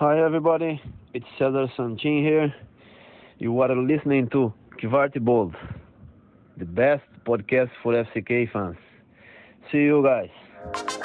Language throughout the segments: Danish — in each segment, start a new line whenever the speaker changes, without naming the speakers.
Hi, everybody. It's Cesar Sanchin here. You are listening to Kvarty Bold, the best podcast for FCK fans. See you guys.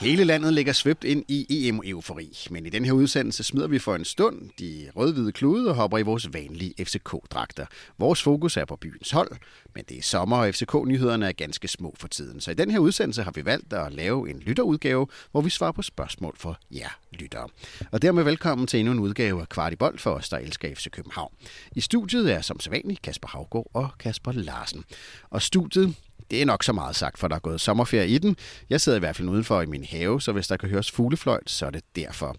Hele landet ligger svøbt ind i EM-eufori, men i den her udsendelse smider vi for en stund de rødhvide klude og hopper i vores vanlige FCK-dragter. Vores fokus er på byens hold, men det er sommer, og FCK-nyhederne er ganske små for tiden. Så i den her udsendelse har vi valgt at lave en lytterudgave, hvor vi svarer på spørgsmål for jer lyttere. Og dermed velkommen til endnu en udgave af Kvartibold for os, der elsker FC København. I studiet er som sædvanligt Kasper Havgård og Kasper Larsen. Og studiet, det er nok så meget sagt, for der er gået sommerferie i den. Jeg sidder i hvert fald udenfor i min have, så hvis der kan høres fuglefløjt, så er det derfor.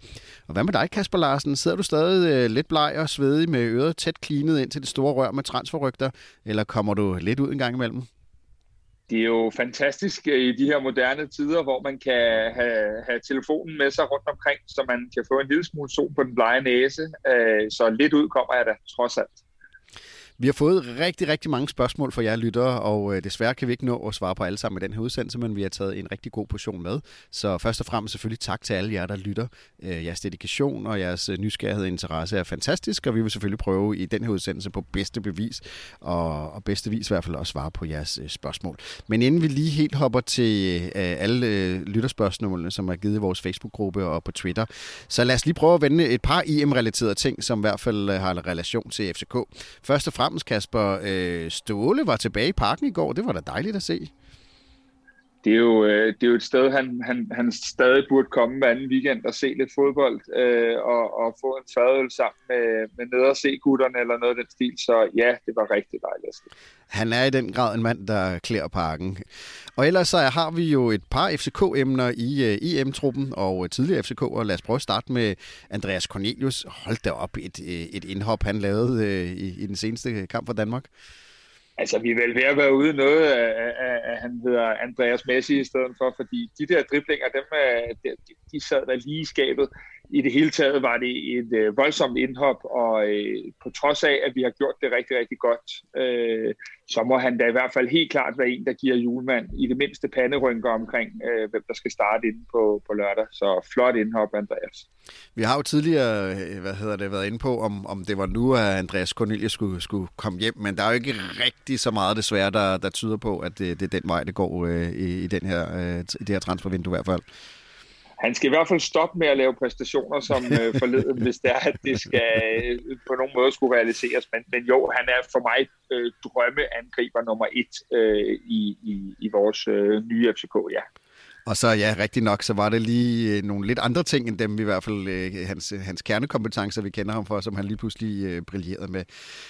Og hvad med dig, Kasper Larsen? Sidder du stadig øh, lidt bleg og svedig med øret tæt klinet ind til det store rør med transferrygter, eller kommer du lidt ud en gang imellem?
det er jo fantastisk i de her moderne tider, hvor man kan have, have telefonen med sig rundt omkring, så man kan få en lille smule sol på den blege næse. Øh, så lidt ud kommer jeg da, trods alt.
Vi har fået rigtig, rigtig mange spørgsmål fra jer lyttere, og øh, desværre kan vi ikke nå at svare på alle sammen i den her udsendelse, men vi har taget en rigtig god portion med. Så først og fremmest selvfølgelig tak til alle jer, der lytter. Øh, jeres dedikation og jeres øh, nysgerrighed og interesse er fantastisk, og vi vil selvfølgelig prøve i den her udsendelse på bedste bevis, og, og bedste vis i hvert fald også svare på jeres øh, spørgsmål. Men inden vi lige helt hopper til øh, alle lytterspørgsmålene, som er givet i vores Facebook-gruppe og på Twitter, så lad os lige prøve at vende et par EM-relaterede ting, som i hvert fald har en relation til FCK. Først og fremmest fremmest, Kasper. Øh, Ståle var tilbage i parken i går. Det var da dejligt at se.
Det er jo, øh, det er jo et sted, han, han, han stadig burde komme hver anden weekend og se lidt fodbold øh, og, og få en fadøl sammen med, med ned og se gutterne eller noget af den stil. Så ja, det var rigtig dejligt.
Han er i den grad en mand, der klæder parken. Og ellers så har vi jo et par FCK-emner i øh, uh, EM-truppen og tidligere FCK, og lad os prøve at starte med Andreas Cornelius. Hold da op et, et indhop, han lavede uh, i, i den seneste kamp for Danmark.
Altså, vi er vel ved at være ude noget af, af, af han hedder Andreas Messi i stedet for, fordi de der driblinger, dem, øh, de, de sad der lige i skabet i det hele taget var det et øh, voldsomt indhop, og øh, på trods af, at vi har gjort det rigtig, rigtig godt, øh, så må han da i hvert fald helt klart være en, der giver julemand i det mindste panderynker omkring, øh, hvem der skal starte inde på, på lørdag. Så flot indhop, Andreas.
Vi har jo tidligere øh, hvad hedder det, været inde på, om, om det var nu, at Andreas Cornelius skulle, skulle komme hjem, men der er jo ikke rigtig så meget desværre, der, der tyder på, at det, det er den vej, det går øh, i, i, den her, øh, i det her transfervindue i hvert fald
han skal i hvert fald stoppe med at lave præstationer som øh, forleden, hvis det er, at det skal øh, på nogen måde skulle realiseres. Men, men jo, han er for mig øh, drømmeangriber nummer et øh, i, i, i vores øh, nye FCK, ja.
Og så ja, rigtig nok, så var det lige øh, nogle lidt andre ting, end dem i hvert fald øh, hans, hans kernekompetencer, vi kender ham for, som han lige pludselig øh, brillerede med.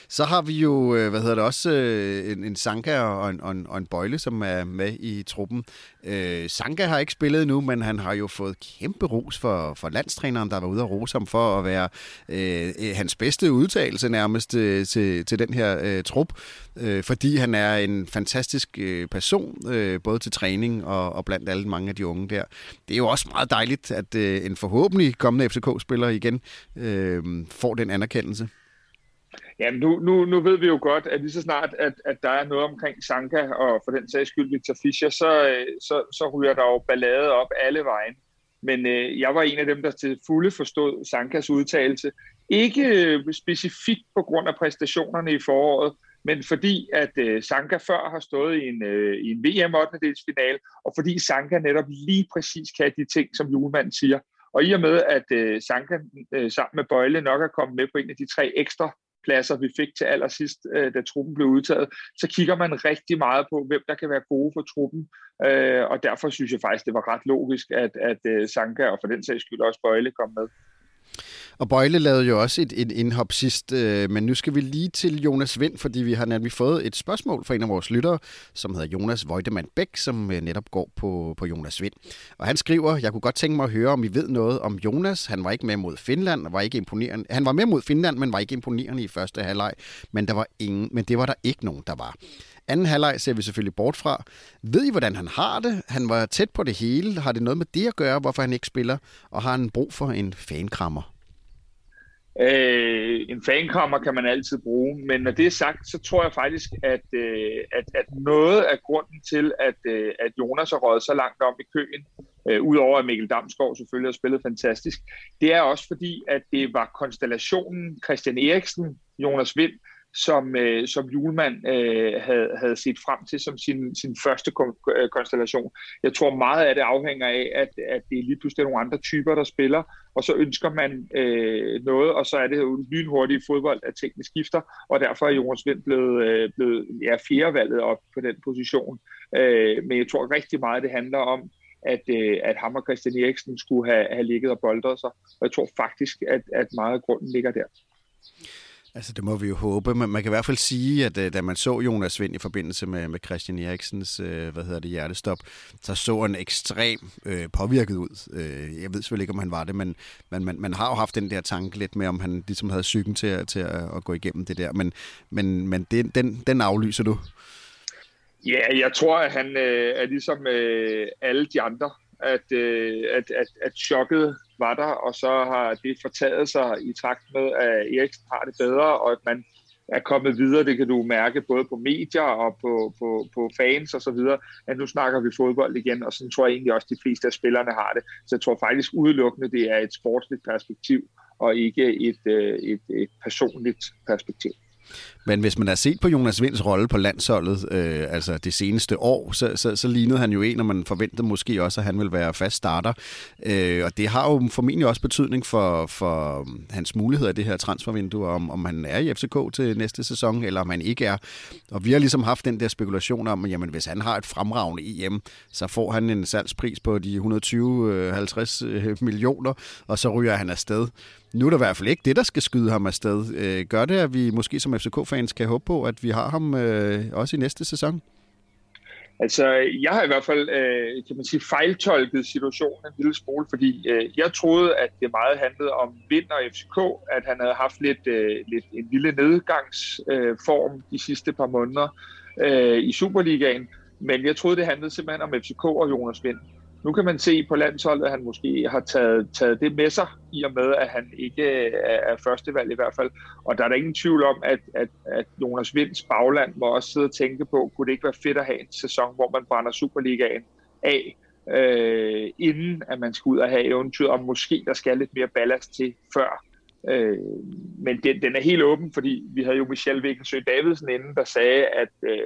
Så har vi jo, øh, hvad hedder det også, øh, en, en Sanka og en, og, en, og en Bøjle, som er med i truppen. Øh, Sanka har ikke spillet nu, men han har jo fået kæmpe ros for, for landstræneren, der var ude og rose ham for at være øh, øh, hans bedste udtalelse nærmest øh, til, til den her øh, trup, øh, fordi han er en fantastisk øh, person, øh, både til træning og, og blandt alle mange af de unge der. Det er jo også meget dejligt, at øh, en forhåbentlig kommende FCK-spiller igen øh, får den anerkendelse.
Ja, nu, nu, nu ved vi jo godt, at lige så snart, at, at der er noget omkring Sanka, og for den sags skyld Victor Fischer, så, øh, så, så ryger der jo ballade op alle vejen. Men øh, jeg var en af dem, der til fulde forstod Sankas udtalelse. Ikke øh, specifikt på grund af præstationerne i foråret, men fordi at øh, Sanka før har stået i en, øh, i en VM 8. final, og fordi Sanka netop lige præcis kan de ting, som julemanden siger. Og i og med, at øh, Sanka øh, sammen med Bøjle nok er kommet med på en af de tre ekstra pladser, vi fik til allersidst, øh, da truppen blev udtaget, så kigger man rigtig meget på, hvem der kan være gode for truppen. Øh, og derfor synes jeg faktisk, det var ret logisk, at, at øh, Sanka og for den sags skyld også Bøjle kom med.
Og Bøjle lavede jo også et, et indhop sidst, øh, men nu skal vi lige til Jonas Vind, fordi vi har nemlig fået et spørgsmål fra en af vores lyttere, som hedder Jonas Voidemann Bæk, som øh, netop går på, på Jonas Vind. Og han skriver, jeg kunne godt tænke mig at høre, om I ved noget om Jonas. Han var ikke med mod Finland, var ikke imponerende. Han var med mod Finland, men var ikke imponerende i første halvleg, men, der var ingen, men det var der ikke nogen, der var. Anden halvleg ser vi selvfølgelig bort fra. Ved I, hvordan han har det? Han var tæt på det hele. Har det noget med det at gøre, hvorfor han ikke spiller? Og har han brug for en fankrammer?
Øh, en fankommer kan man altid bruge, men når det er sagt, så tror jeg faktisk, at, øh, at, at noget af grunden til, at, øh, at Jonas har røget så langt om i køen, øh, udover at Mikkel Damsgaard selvfølgelig har spillet fantastisk, det er også fordi, at det var konstellationen Christian Eriksen, Jonas Vind, som, øh, som Julemand øh, havde, havde set frem til som sin, sin første kon- øh, konstellation. Jeg tror meget af det afhænger af, at, at det er lige pludselig nogle andre typer, der spiller, og så ønsker man øh, noget, og så er det jo lynhurtigt fodbold, at tingene skifter, og derfor er Jonas Vind blevet, øh, blevet ja, fjerdevalget op på den position. Øh, men jeg tror rigtig meget, det handler om, at, øh, at ham og Christian Eriksen skulle have, have ligget og boldret sig, og jeg tror faktisk, at, at meget af grunden ligger der.
Altså, det må vi jo håbe, men man kan i hvert fald sige, at øh, da man så Jonas Vind i forbindelse med, med Christian Eriksens øh, hvad hedder det, hjertestop, så så han ekstrem øh, påvirket ud. Øh, jeg ved selvfølgelig ikke, om han var det, men man, man, man har jo haft den der tanke lidt med, om han ligesom havde psyken til, til at, at gå igennem det der, men, men, men den, den, den aflyser du.
Ja, jeg tror, at han øh, er ligesom øh, alle de andre, at, øh, at, at, at chokket var der, og så har det fortaget sig i takt med, at Eriksen har det bedre, og at man er kommet videre. Det kan du mærke både på medier og på, på, på fans og så videre, at nu snakker vi fodbold igen, og sådan tror jeg egentlig også, at de fleste af spillerne har det. Så jeg tror faktisk udelukkende, det er et sportsligt perspektiv, og ikke et, øh, et, et personligt perspektiv.
Men hvis man har set på Jonas Vinds rolle på landsholdet, øh, altså det seneste år, så, så, så lignede han jo en, og man forventede måske også, at han vil være fast starter. Øh, og det har jo formentlig også betydning for, for hans muligheder i det her transfervindue, om, om han er i FCK til næste sæson, eller om han ikke er. Og vi har ligesom haft den der spekulation om, at jamen, hvis han har et fremragende EM, så får han en salgspris på de 120-50 øh, øh, millioner, og så ryger han afsted. Nu er der i hvert fald ikke det, der skal skyde ham afsted. Øh, gør det, at vi måske som FCK-fans kan håbe på, at vi har ham øh, også i næste sæson?
Altså, jeg har i hvert fald, øh, kan man sige, fejltolket situationen en lille smule, fordi øh, jeg troede, at det meget handlede om Vind og FCK, at han havde haft lidt, øh, lidt en lille nedgangsform øh, de sidste par måneder øh, i Superligaen, men jeg troede, det handlede simpelthen om FCK og Jonas Vind. Nu kan man se på landsholdet, at han måske har taget, taget det med sig, i og med, at han ikke er førstevalg i hvert fald. Og der er der ingen tvivl om, at, at, at Jonas Vinds bagland må også sidde og tænke på, kunne det ikke være fedt at have en sæson, hvor man brænder Superligaen af, øh, inden at man skal ud og have eventyr, og måske der skal lidt mere ballast til før. Øh, men den, den er helt åben, fordi vi havde jo Michel Vikkensø Davidsen inden, der sagde, at øh,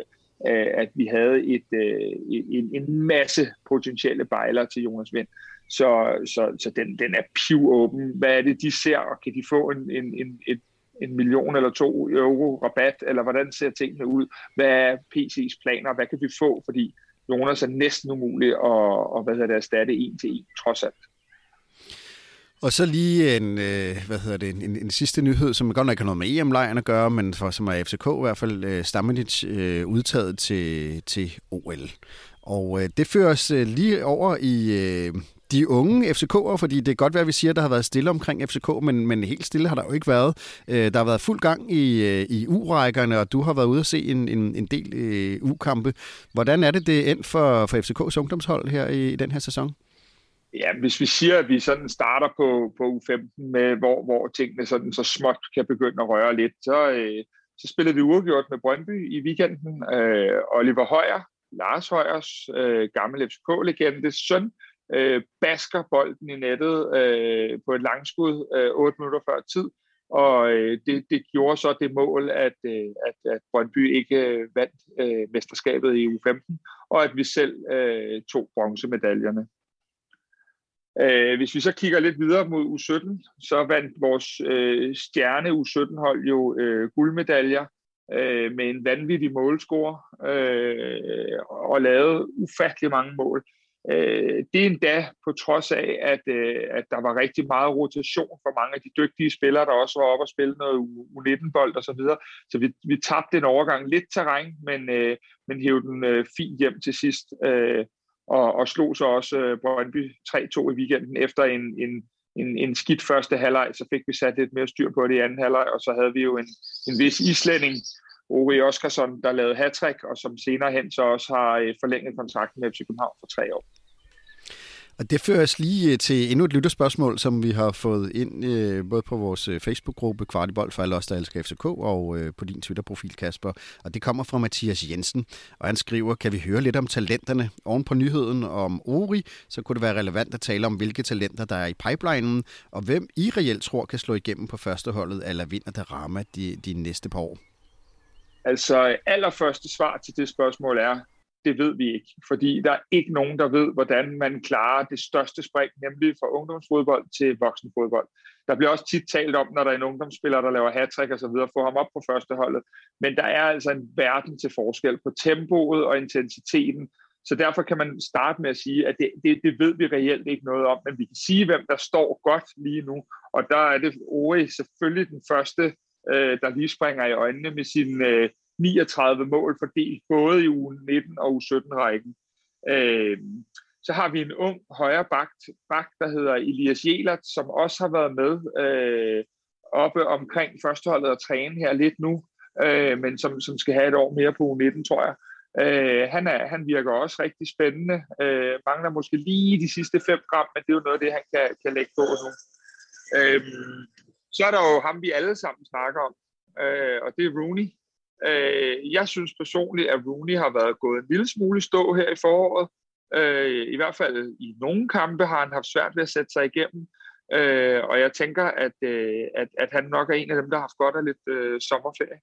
Øh, at vi havde et, øh, en, en masse potentielle bejlere til Jonas Vind. Så, så, så den, den er piv-åben. Hvad er det, de ser, og kan de få en, en, en, et, en million eller to euro rabat, eller hvordan ser tingene ud? Hvad er PC's planer? Hvad kan vi få? Fordi Jonas er næsten umulig at, at hvad hedder det, erstatte en til en, trods alt.
Og så lige en, øh, hvad hedder det, en, en sidste nyhed, som godt nok ikke har noget med EM-lejren at gøre, men for, som er FCK i hvert fald, øh, Stamenic øh, udtaget til, til OL. Og øh, det fører os øh, lige over i øh, de unge FCK'ere, fordi det er godt være, at vi siger, at der har været stille omkring FCK, men, men helt stille har der jo ikke været. Øh, der har været fuld gang i, øh, i U-rækkerne, og du har været ude at se en, en, en del øh, U-kampe. Hvordan er det, det endt for, for FCK's ungdomshold her i, i den her sæson?
Ja, hvis vi siger, at vi sådan starter på, på U15, med, hvor, hvor tingene sådan så småt kan begynde at røre lidt, så, øh, så spillede vi uafgjort med Brøndby i weekenden. Øh, Oliver Højer, Lars Højers øh, gammel FCK-legende, søn, øh, basker bolden i nettet øh, på et langskud øh, 8 minutter før tid, og øh, det, det gjorde så det mål, at, øh, at, at Brøndby ikke øh, vandt øh, mesterskabet i U15, og at vi selv øh, tog bronzemedaljerne. Øh, hvis vi så kigger lidt videre mod U17, så vandt vores øh, stjerne U17-hold jo øh, guldmedaljer øh, med en vanvittig målscore øh, og lavede ufattelig mange mål. Øh, det er endda på trods af, at, øh, at der var rigtig meget rotation for mange af de dygtige spillere, der også var oppe og spille noget U19-bold og så videre. Så vi, vi tabte en overgang lidt terræn, men, øh, men hævde den øh, fint hjem til sidst. Øh, og, og slog så også øh, Brøndby 3-2 i weekenden efter en, en, en, en skidt første halvleg, så fik vi sat lidt mere styr på det i anden halvleg, og så havde vi jo en, en vis islænding, Ove Oskarsson, der lavede hat og som senere hen så også har øh, forlænget kontrakten med FC København for tre år.
Og det fører os lige øh, til endnu et lytterspørgsmål, som vi har fået ind øh, både på vores øh, Facebook-gruppe Kvartibold for alle os, der elsker FCK, og øh, på din Twitter-profil, Kasper. Og det kommer fra Mathias Jensen, og han skriver, kan vi høre lidt om talenterne? Oven på nyheden om Ori, så kunne det være relevant at tale om, hvilke talenter, der er i pipelinen, og hvem I reelt tror kan slå igennem på førsteholdet, eller vinder der rammer de, de næste par år?
Altså, allerførste svar til det spørgsmål er, det ved vi ikke, fordi der er ikke nogen, der ved, hvordan man klarer det største spring, nemlig fra ungdomsfodbold til voksenfodbold. Der bliver også tit talt om, når der er en ungdomsspiller, der laver hat og så videre, få ham op på førsteholdet. Men der er altså en verden til forskel på tempoet og intensiteten. Så derfor kan man starte med at sige, at det, det, det ved vi reelt ikke noget om, men vi kan sige, hvem der står godt lige nu. Og der er det Ori selvfølgelig den første, øh, der lige springer i øjnene med sin øh, 39 mål fordelt både i uge 19 og uge 17 rækken. Øh, så har vi en ung højre bak, bak der hedder Elias Jelert, som også har været med øh, oppe omkring førsteholdet og træne her lidt nu, øh, men som, som skal have et år mere på U19, tror jeg. Øh, han, er, han virker også rigtig spændende. Øh, mangler måske lige de sidste 5 gram, men det er jo noget af det, han kan, kan lægge på nu. Øh, så er der jo ham, vi alle sammen snakker om, øh, og det er Rooney. Øh, jeg synes personligt, at Rooney har været gået en lille smule stå her i foråret. Øh, I hvert fald i nogle kampe har han haft svært ved at sætte sig igennem. Øh, og jeg tænker, at, øh, at, at han nok er en af dem, der har haft godt af lidt øh, sommerferie.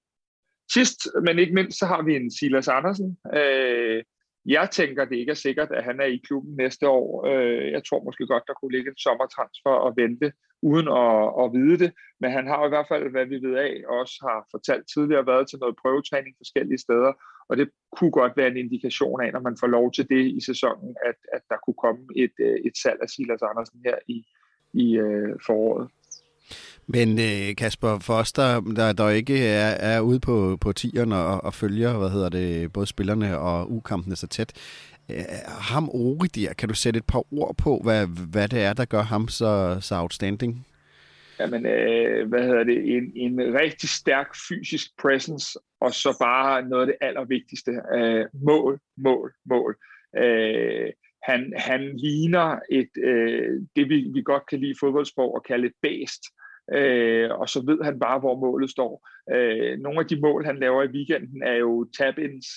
Sidst, men ikke mindst, så har vi en Silas Andersen. Øh, jeg tænker, det ikke er sikkert, at han er i klubben næste år. Øh, jeg tror måske godt, der kunne ligge en sommertransfer og vente uden at, at vide det. Men han har i hvert fald, hvad vi ved af, også har fortalt tidligere, været til noget prøvetræning forskellige steder. Og det kunne godt være en indikation af, når man får lov til det i sæsonen, at, at der kunne komme et, øh, et salg af Silas Andersen her i, i øh, foråret.
Men øh, Kasper, Foster, der, der, der ikke er, er ude på, på tieren og, og følger hvad hedder det, både spillerne og ukampene så tæt, Øh, ham Ori der, kan du sætte et par ord på, hvad, hvad det er, der gør ham så, så outstanding?
Jamen, øh, hvad hedder det, en, en rigtig stærk fysisk presence, og så bare noget af det allervigtigste, øh, mål, mål, mål. Øh, han, han ligner et, øh, det vi, vi godt kan lide fodboldsprog og kalde et bæst øh, og så ved han bare, hvor målet står. Øh, nogle af de mål, han laver i weekenden, er jo tap-ins,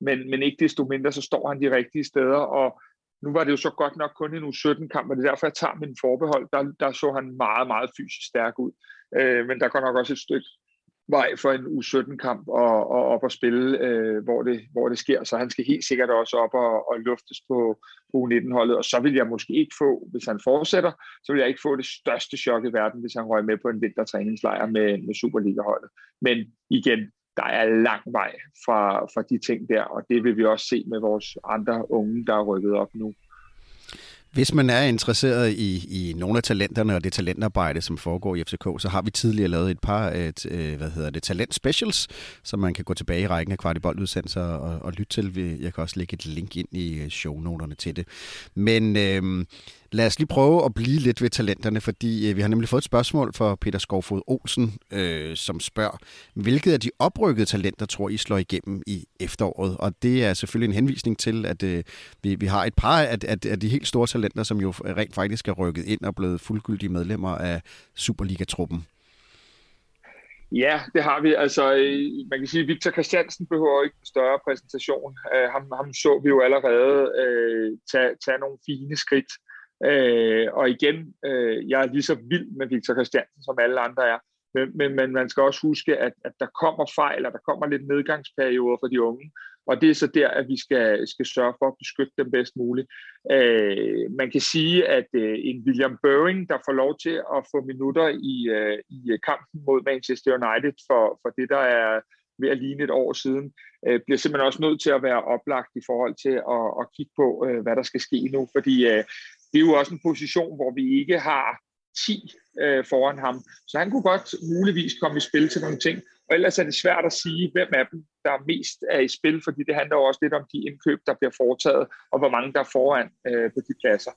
men, men ikke desto mindre, så står han de rigtige steder, og nu var det jo så godt nok kun en U17-kamp, og det er derfor, jeg tager min forbehold. Der, der så han meget, meget fysisk stærk ud. Øh, men der går nok også et stykke vej for en U17-kamp og, og op og spille, øh, hvor, det, hvor det sker. Så han skal helt sikkert også op og, og luftes på, på U19-holdet. Og så vil jeg måske ikke få, hvis han fortsætter, så vil jeg ikke få det største chok i verden, hvis han røg med på en vintertræningslejr med, med Superliga-holdet. Men igen, der er lang vej fra, fra de ting der, og det vil vi også se med vores andre unge, der er rykket op nu.
Hvis man er interesseret i, i nogle af talenterne og det talentarbejde, som foregår i FCK, så har vi tidligere lavet et par øh, et, øh, hvad hedder det, talent specials, som man kan gå tilbage i rækken af kvartiboldudsendelser og, og lytte til. Jeg kan også lægge et link ind i øh, shownoterne til det. Men øh, Lad os lige prøve at blive lidt ved talenterne, fordi øh, vi har nemlig fået et spørgsmål fra Peter Skovfod Olsen, øh, som spørger, hvilket af de oprykkede talenter tror I slår igennem i efteråret? Og det er selvfølgelig en henvisning til, at øh, vi, vi har et par af, af, af de helt store talenter, som jo rent faktisk er rykket ind og blevet fuldgyldige medlemmer af Superliga-truppen.
Ja, det har vi. Altså, øh, man kan sige, at Victor Christiansen behøver ikke en større præsentation. Uh, ham, ham så vi jo allerede uh, tage, tage nogle fine skridt Øh, og igen, øh, jeg er lige så vild med Victor Christiansen, som alle andre er. Men, men, men man skal også huske, at, at der kommer fejl, og der kommer lidt nedgangsperioder for de unge. Og det er så der, at vi skal, skal sørge for at beskytte dem bedst muligt. Øh, man kan sige, at øh, en William Børing, der får lov til at få minutter i, øh, i kampen mod Manchester United for, for det, der er ved at ligne et år siden, øh, bliver simpelthen også nødt til at være oplagt i forhold til at, at kigge på, øh, hvad der skal ske nu. Fordi øh, det er jo også en position, hvor vi ikke har 10 øh, foran ham. Så han kunne godt muligvis komme i spil til nogle ting. Og ellers er det svært at sige, hvem af dem, der mest er i spil, fordi det handler også lidt om de indkøb, der bliver foretaget, og hvor mange der er foran øh, på de pladser.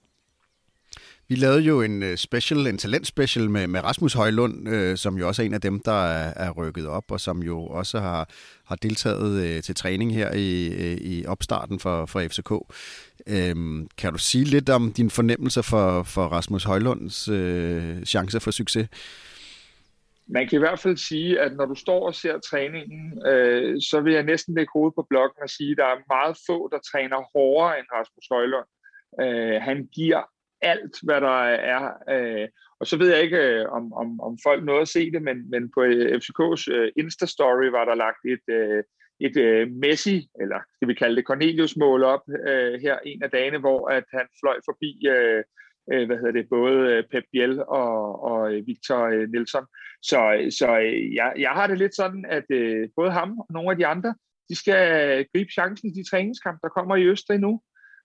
Vi lavede jo en øh, special, en talentspecial med, med Rasmus Højlund, øh, som jo også er en af dem, der er, er rykket op, og som jo også har, har deltaget øh, til træning her i, øh, i opstarten for, for FCK. Øhm, kan du sige lidt om din fornemmelse for, for Rasmus Højlunds øh, chancer for succes?
Man kan i hvert fald sige, at når du står og ser træningen, øh, så vil jeg næsten lægge hovedet på blokken og sige, at der er meget få, der træner hårdere end Rasmus Højlund. Øh, han giver alt, hvad der er. Øh, og så ved jeg ikke, øh, om, om, om folk nåede at se det, men, men på øh, FCK's øh, Insta-story var der lagt et, øh, et øh, Messi, eller skal vi kalde det Cornelius-mål op øh, her en af dagene, hvor at han fløj forbi øh, øh, hvad hedder det, både øh, Pep Biel og, og øh, Victor Nelson. Så, så jeg, jeg har det lidt sådan, at øh, både ham og nogle af de andre, de skal gribe chancen i de træningskampe, der kommer i Østrig nu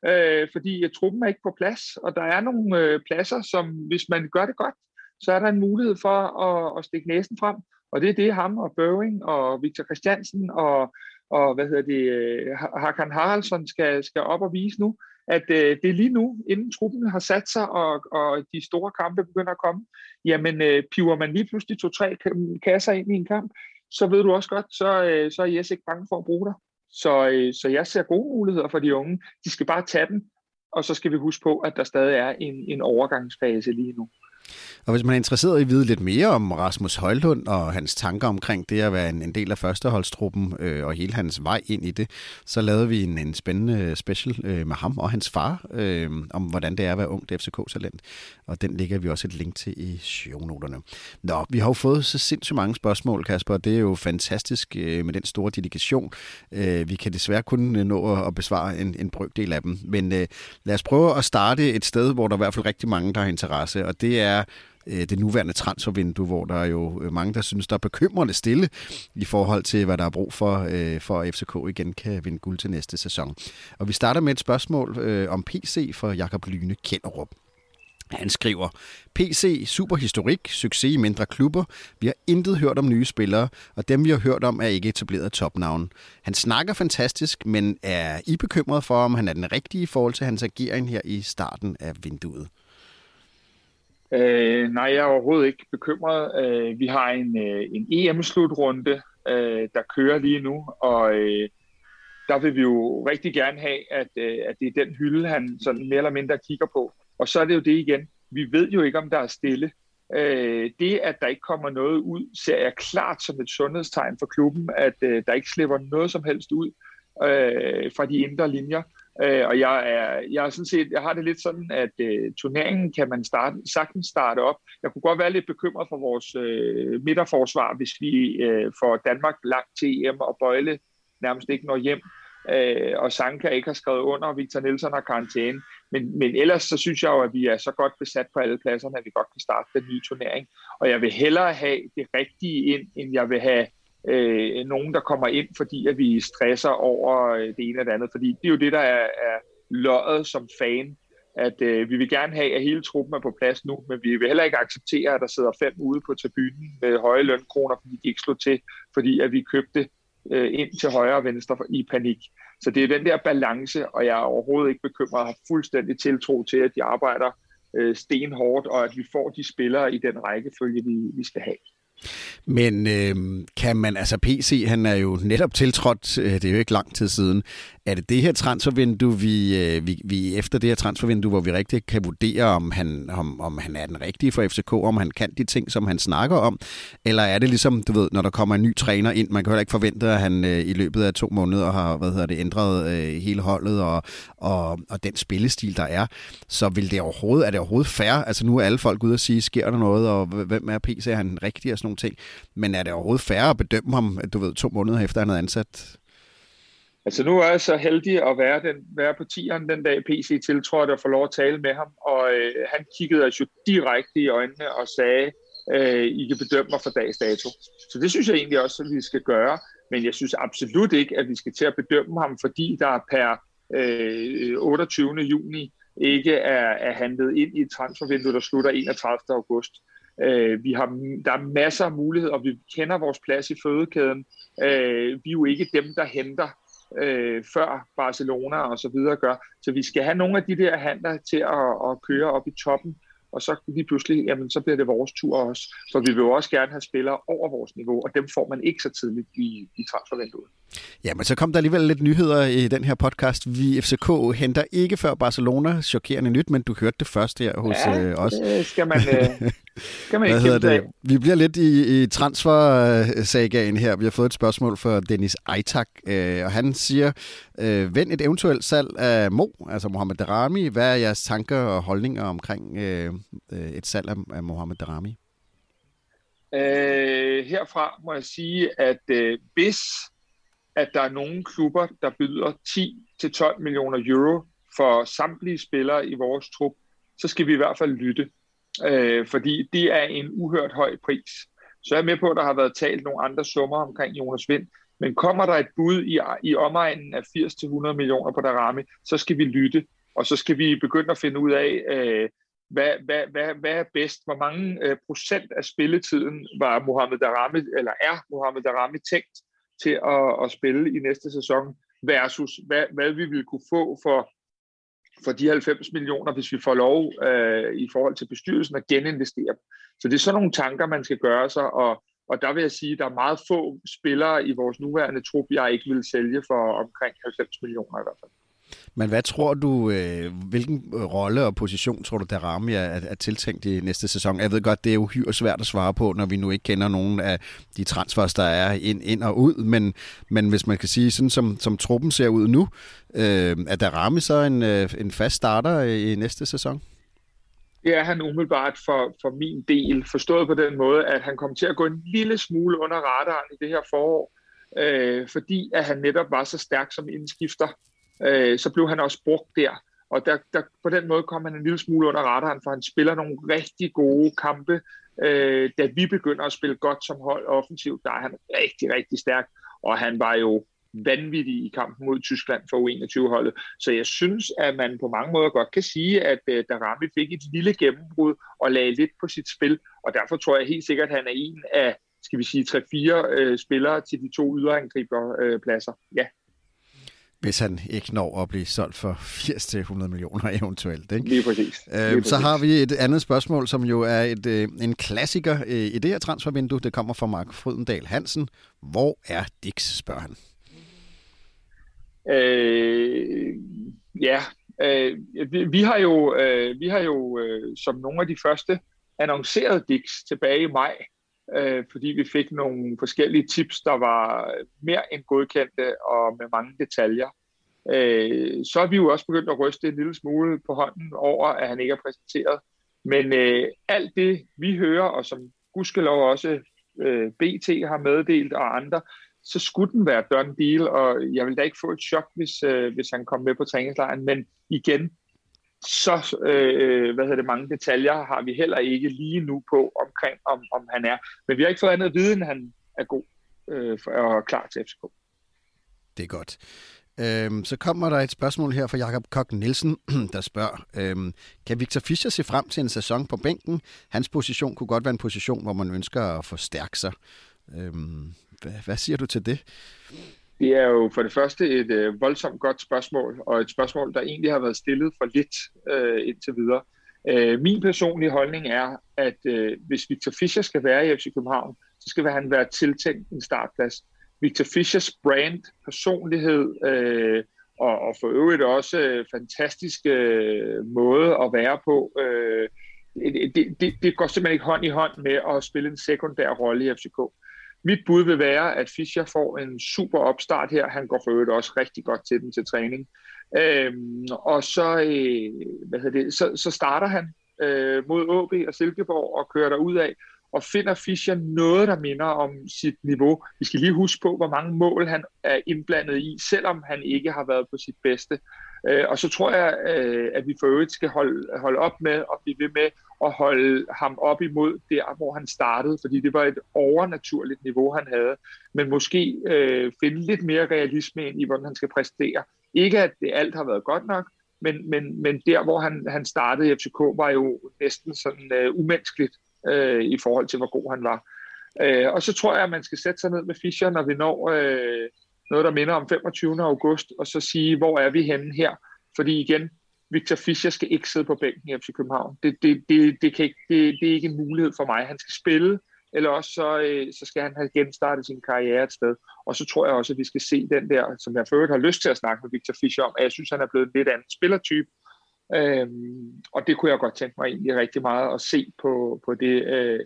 øh, fordi at truppen er ikke på plads, og der er nogle øh, pladser, som hvis man gør det godt, så er der en mulighed for at, at stikke næsen frem, og det er det ham og Børing og Victor Christiansen og, og hvad hedder det, øh, Hakan Haraldsson skal, skal op og vise nu, at øh, det er lige nu, inden truppen har sat sig, og, og de store kampe begynder at komme, jamen øh, piver man lige pludselig to-tre kasser ind i en kamp, så ved du også godt, så, øh, så er Jes altså ikke bange for at bruge dig. Så, øh, så jeg ser gode muligheder for de unge. De skal bare tage dem, og så skal vi huske på, at der stadig er en, en overgangsfase lige nu.
Og hvis man er interesseret i at vide lidt mere om Rasmus Højlund og hans tanker omkring det at være en, en del af førsteholdstruppen øh, og hele hans vej ind i det, så lavede vi en, en spændende øh, special øh, med ham og hans far øh, om, hvordan det er at være ung FCK-talent. Og den ligger vi også et link til i shownoterne. Nå, vi har jo fået så sindssygt mange spørgsmål, Kasper, og det er jo fantastisk øh, med den store dedikation. Øh, vi kan desværre kun øh, nå at besvare en, en brøkdel af dem, men øh, lad os prøve at starte et sted, hvor der er i hvert fald rigtig mange, der har interesse, og det er er øh, det nuværende transfervindue, hvor der er jo øh, mange, der synes, der er bekymrende stille i forhold til, hvad der er brug for, øh, for at FCK igen kan vinde guld til næste sæson. Og vi starter med et spørgsmål om PC fra Jakob Lyne Kenderup. Han skriver, PC, superhistorik, succes i mindre klubber. Vi har intet hørt om nye spillere, og dem vi har hørt om er ikke etableret topnavn. Han snakker fantastisk, men er I bekymret for, om han er den rigtige i forhold til hans agering her i starten af vinduet?
Øh, nej, jeg er overhovedet ikke bekymret. Øh, vi har en, øh, en EM-slutrunde, øh, der kører lige nu, og øh, der vil vi jo rigtig gerne have, at, øh, at det er den hylde, han sådan mere eller mindre kigger på. Og så er det jo det igen. Vi ved jo ikke, om der er stille. Øh, det, at der ikke kommer noget ud, ser jeg klart som et sundhedstegn for klubben, at øh, der ikke slipper noget som helst ud øh, fra de indre linjer. Øh, og jeg er, jeg er sådan set, jeg har det lidt sådan, at øh, turneringen kan man starte, sagtens starte op. Jeg kunne godt være lidt bekymret for vores øh, midterforsvar, hvis vi øh, får Danmark langt til EM og Bøjle nærmest ikke når hjem. Øh, og Sanka ikke har skrevet under, og Victor Nielsen har karantæne. Men, men ellers så synes jeg jo, at vi er så godt besat på alle pladserne, at vi godt kan starte den nye turnering. Og jeg vil hellere have det rigtige ind, end jeg vil have øh, nogen, der kommer ind, fordi at vi stresser over øh, det ene eller det andet. Fordi det er jo det, der er, er løjet som fan, at øh, vi vil gerne have, at hele truppen er på plads nu, men vi vil heller ikke acceptere, at der sidder fem ude på tribunen med høje lønkroner, fordi de ikke slog til, fordi at vi købte øh, ind til højre og venstre i panik. Så det er den der balance, og jeg er overhovedet ikke bekymret og har fuldstændig tiltro til, at de arbejder øh, stenhårdt, og at vi får de spillere i den rækkefølge, vi, vi skal have.
Men øh, kan man, altså PC, han er jo netop tiltrådt, øh, det er jo ikke lang tid siden, er det det her transfervindue, vi, øh, vi, vi efter det her transfervindue, hvor vi rigtig kan vurdere, om han, om, om han er den rigtige for FCK, om han kan de ting, som han snakker om, eller er det ligesom, du ved, når der kommer en ny træner ind, man kan heller ikke forvente, at han øh, i løbet af to måneder har, hvad hedder det, ændret øh, hele holdet og, og, og den spillestil, der er, så vil det overhovedet, er det overhovedet fair? Altså nu er alle folk ude og sige, sker der noget, og hvem er PC, er han rigtig og sådan nogle ting, men er det overhovedet fair at bedømme ham, du ved, to måneder efter han er ansat?
Altså nu er jeg så heldig at være, den, være på tieren den dag PC tiltrådte og få lov at tale med ham, og øh, han kiggede os jo direkte i øjnene og sagde, øh, I kan bedømme mig for dags dato. Så det synes jeg egentlig også, at vi skal gøre, men jeg synes absolut ikke, at vi skal til at bedømme ham, fordi der per øh, 28. juni ikke er, er handlet ind i et transfervindue, der slutter 31. august. Øh, vi har, der er masser af muligheder, og vi kender vores plads i fødekæden. Øh, vi er jo ikke dem, der henter øh, før Barcelona og så videre gør. Så vi skal have nogle af de der handler til at, at køre op i toppen, og så lige pludselig, jamen, så bliver det vores tur også. For vi vil jo også gerne have spillere over vores niveau, og dem får man ikke så tidligt i, i transfervinduet.
Ja, men så kom der alligevel lidt nyheder i den her podcast. Vi FCK henter ikke før Barcelona. Chokerende nyt, men du hørte det først her hos
ja,
øh, os.
det skal man, øh, skal man
Hvad
ikke
hedder det?
af.
Vi bliver lidt i, i transfer-sagaen her. Vi har fået et spørgsmål fra Dennis Aitak, øh, og han siger, øh, vend et eventuelt salg af Mo, altså Mohamed Darami. Hvad er jeres tanker og holdninger omkring øh, øh, et salg af, af Mohamed Darami?
Øh, herfra må jeg sige, at øh, hvis at der er nogle klubber, der byder 10-12 millioner euro for samtlige spillere i vores trup, så skal vi i hvert fald lytte. Øh, fordi det er en uhørt høj pris. Så jeg er med på, at der har været talt nogle andre summer omkring Jonas Vind. Men kommer der et bud i, i omegnen af 80-100 millioner på Darami, så skal vi lytte. Og så skal vi begynde at finde ud af, øh, hvad, hvad, hvad, hvad er bedst? Hvor mange øh, procent af spilletiden var Mohamed Darami, eller er Mohamed Darami tænkt til at, at spille i næste sæson, versus hvad, hvad vi vil kunne få for, for de 90 millioner, hvis vi får lov øh, i forhold til bestyrelsen at geninvestere. Så det er sådan nogle tanker, man skal gøre sig, og, og der vil jeg sige, at der er meget få spillere i vores nuværende trup, jeg ikke vil sælge for omkring 90 millioner i hvert fald.
Men hvad tror du, øh, hvilken øh, rolle og position tror du, Darami er, er, er tiltænkt i næste sæson? Jeg ved godt, det er uhyre svært at svare på, når vi nu ikke kender nogen af de transfers, der er ind, ind og ud, men, men hvis man kan sige, sådan som, som truppen ser ud nu, øh, er Darami så en, øh, en fast starter i næste sæson?
Det er han umiddelbart for, for min del, forstået på den måde, at han kom til at gå en lille smule under radaren i det her forår, øh, fordi at han netop var så stærk som indskifter øh, så blev han også brugt der. Og der, der, på den måde kom han en lille smule under radaren, for han spiller nogle rigtig gode kampe. Øh, da vi begynder at spille godt som hold offensivt, der er han rigtig, rigtig stærk. Og han var jo vanvittig i kampen mod Tyskland for U21-holdet. Så jeg synes, at man på mange måder godt kan sige, at øh, uh, Darami fik et lille gennembrud og lagde lidt på sit spil. Og derfor tror jeg helt sikkert, at han er en af, skal vi sige, 3-4 uh, øh, spillere til de to yderangriberpladser. Uh, ja
hvis han ikke når at blive solgt for 80-100 millioner eventuelt. Ikke?
Lige præcis.
Lige
øhm, præcis.
Så har vi et andet spørgsmål, som jo er et, øh, en klassiker øh, i det her transfervindue. Det kommer fra Mark Frydendal Hansen. Hvor er Dix, spørger han.
Øh, ja, øh, vi, vi har jo, øh, vi har jo øh, som nogle af de første annonceret Dix tilbage i maj, øh, fordi vi fik nogle forskellige tips, der var mere end godkendte og med mange detaljer. Øh, så er vi jo også begyndt at ryste en lille smule på hånden over, at han ikke er præsenteret. Men øh, alt det, vi hører, og som gudskelov også øh, BT har meddelt og andre, så skulle den være done deal, og jeg vil da ikke få et chok, hvis, øh, hvis han kom med på træningslejren. Men igen, så øh, hvad hedder det, mange detaljer har vi heller ikke lige nu på omkring, om, om han er. Men vi har ikke fået andet at vide, end han er god øh, for, og klar til FCK.
Det er godt. Øhm, så kommer der et spørgsmål her fra Jakob Kok Nielsen, der spørger, øhm, kan Victor Fischer se frem til en sæson på bænken? Hans position kunne godt være en position, hvor man ønsker at forstærke sig. Øhm, hvad, hvad siger du til det?
Det er jo for det første et øh, voldsomt godt spørgsmål, og et spørgsmål, der egentlig har været stillet for lidt øh, indtil videre. Øh, min personlige holdning er, at øh, hvis Victor Fischer skal være i FC København, så skal han være tiltænkt en startplads. Victor Fischers brand, personlighed øh, og, og for øvrigt også øh, fantastisk øh, måde at være på, øh, det, det, det går simpelthen ikke hånd i hånd med at spille en sekundær rolle i FCK. Mit bud vil være, at Fischer får en super opstart her. Han går for øvrigt også rigtig godt til den til træning. Øhm, og så, øh, hvad det, så, så starter han øh, mod AB og Silkeborg og kører der ud af og finder Fischer noget, der minder om sit niveau. Vi skal lige huske på, hvor mange mål han er indblandet i, selvom han ikke har været på sit bedste. Øh, og så tror jeg, øh, at vi for øvrigt skal holde, holde op med at blive ved med at holde ham op imod der, hvor han startede, fordi det var et overnaturligt niveau, han havde. Men måske øh, finde lidt mere realisme ind i, hvordan han skal præstere. Ikke at det alt har været godt nok, men, men, men der, hvor han, han startede i FCK, var jo næsten sådan øh, umenneskeligt øh, i forhold til, hvor god han var. Øh, og så tror jeg, at man skal sætte sig ned med Fischer, når vi når øh, noget, der minder om 25. august, og så sige, hvor er vi henne her? Fordi igen, Victor Fischer skal ikke sidde på bænken i FC København. Det, det, det, det, kan ikke, det, det er ikke en mulighed for mig. Han skal spille, eller også så, øh, så skal han have genstartet sin karriere et sted. Og så tror jeg også, at vi skal se den der, som jeg for øvrigt har lyst til at snakke med Victor Fischer om, at jeg synes, han er blevet en lidt anden spillertype. Øhm, og det kunne jeg godt tænke mig egentlig rigtig meget at se på, på det øh,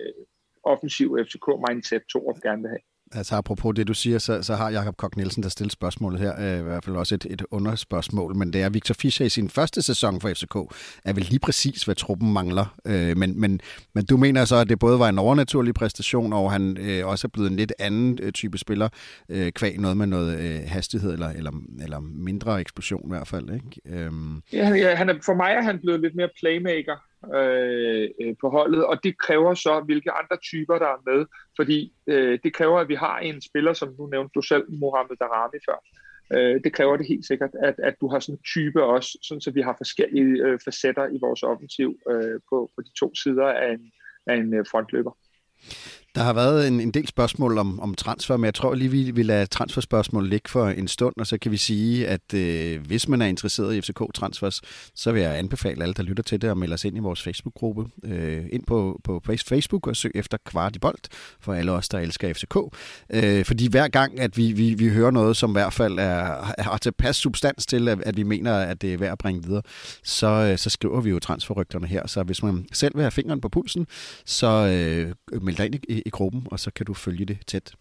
offensive FCK-mindset, Torup gerne vil have.
Altså apropos det, du siger, så, så har Jakob Kok Nielsen, der stillet spørgsmålet her, øh, i hvert fald også et, et underspørgsmål, men det er Victor Fischer i sin første sæson for FCK, er vel lige præcis, hvad truppen mangler. Øh, men, men, men du mener så, at det både var en overnaturlig præstation, og han øh, også er blevet en lidt anden øh, type spiller, øh, kvæg noget med noget øh, hastighed, eller, eller, eller mindre eksplosion i hvert fald. Ikke? Øh.
Ja, ja han er, for mig er han blevet lidt mere playmaker Øh, øh, på holdet, og det kræver så, hvilke andre typer, der er med, fordi øh, det kræver, at vi har en spiller, som nu nævnte du selv, Mohamed Darami før. Øh, det kræver det helt sikkert, at, at du har sådan en type også, sådan så vi har forskellige øh, facetter i vores offensiv øh, på, på de to sider af en, af en øh, frontløber.
Der har været en, en del spørgsmål om, om transfer, men jeg tror lige, vi vil lade transferspørgsmål ligge for en stund, og så kan vi sige, at øh, hvis man er interesseret i FCK-transfers, så vil jeg anbefale alle, der lytter til det, at melde os ind i vores Facebook-gruppe. Øh, ind på, på Facebook og søg efter Kvart i Bold, for alle os, der elsker FCK. Øh, fordi hver gang, at vi, vi, vi hører noget, som i hvert fald er, har tilpas substans til, at, at vi mener, at det er værd at bringe videre, så, øh, så skriver vi jo transferrygterne her. Så hvis man selv vil have fingeren på pulsen, så øh, meld dig ind i, i gruppen, og så kan du følge det tæt.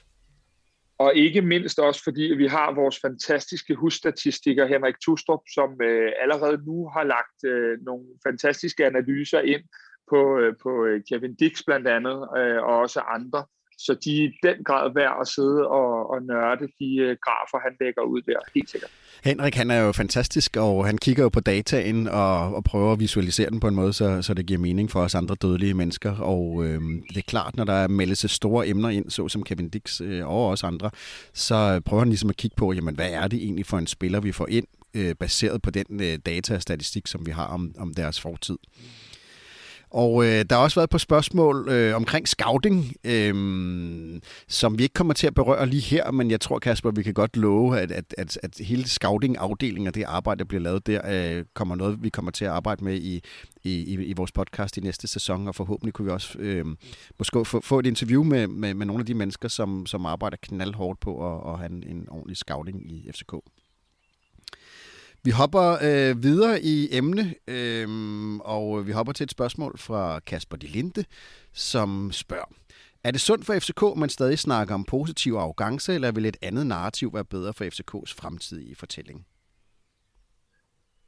Og ikke mindst også, fordi vi har vores fantastiske husstatistiker, Henrik Tustrup, som øh, allerede nu har lagt øh, nogle fantastiske analyser ind på, øh, på øh, Kevin Dix blandt andet, øh, og også andre. Så de er i den grad værd at sidde og, og nørde de øh, grafer, han lægger ud der, helt sikkert.
Henrik han er jo fantastisk, og han kigger jo på dataen og, og prøver at visualisere den på en måde, så, så det giver mening for os andre dødelige mennesker. Og øh, det er klart, når der meldes store emner ind, så som Kevin Dix øh, og også andre, så prøver han ligesom at kigge på, jamen, hvad er det egentlig for en spiller, vi får ind, øh, baseret på den øh, data og statistik, som vi har om, om deres fortid. Mm. Og øh, der har også været på spørgsmål øh, omkring scouting, øh, som vi ikke kommer til at berøre lige her, men jeg tror, Kasper, vi kan godt love, at, at, at, at hele scouting-afdelingen og det arbejde, der bliver lavet der, øh, kommer noget, vi kommer til at arbejde med i, i, i, i vores podcast i næste sæson, og forhåbentlig kunne vi også øh, måske få, få et interview med, med, med nogle af de mennesker, som, som arbejder knaldhårdt på at, at have en, en ordentlig scouting i FCK. Vi hopper øh, videre i emne, øh, og vi hopper til et spørgsmål fra Kasper de Linde, som spørger, er det sundt for FCK, at man stadig snakker om positiv arrogance, eller vil et andet narrativ være bedre for FCKs fremtidige fortælling?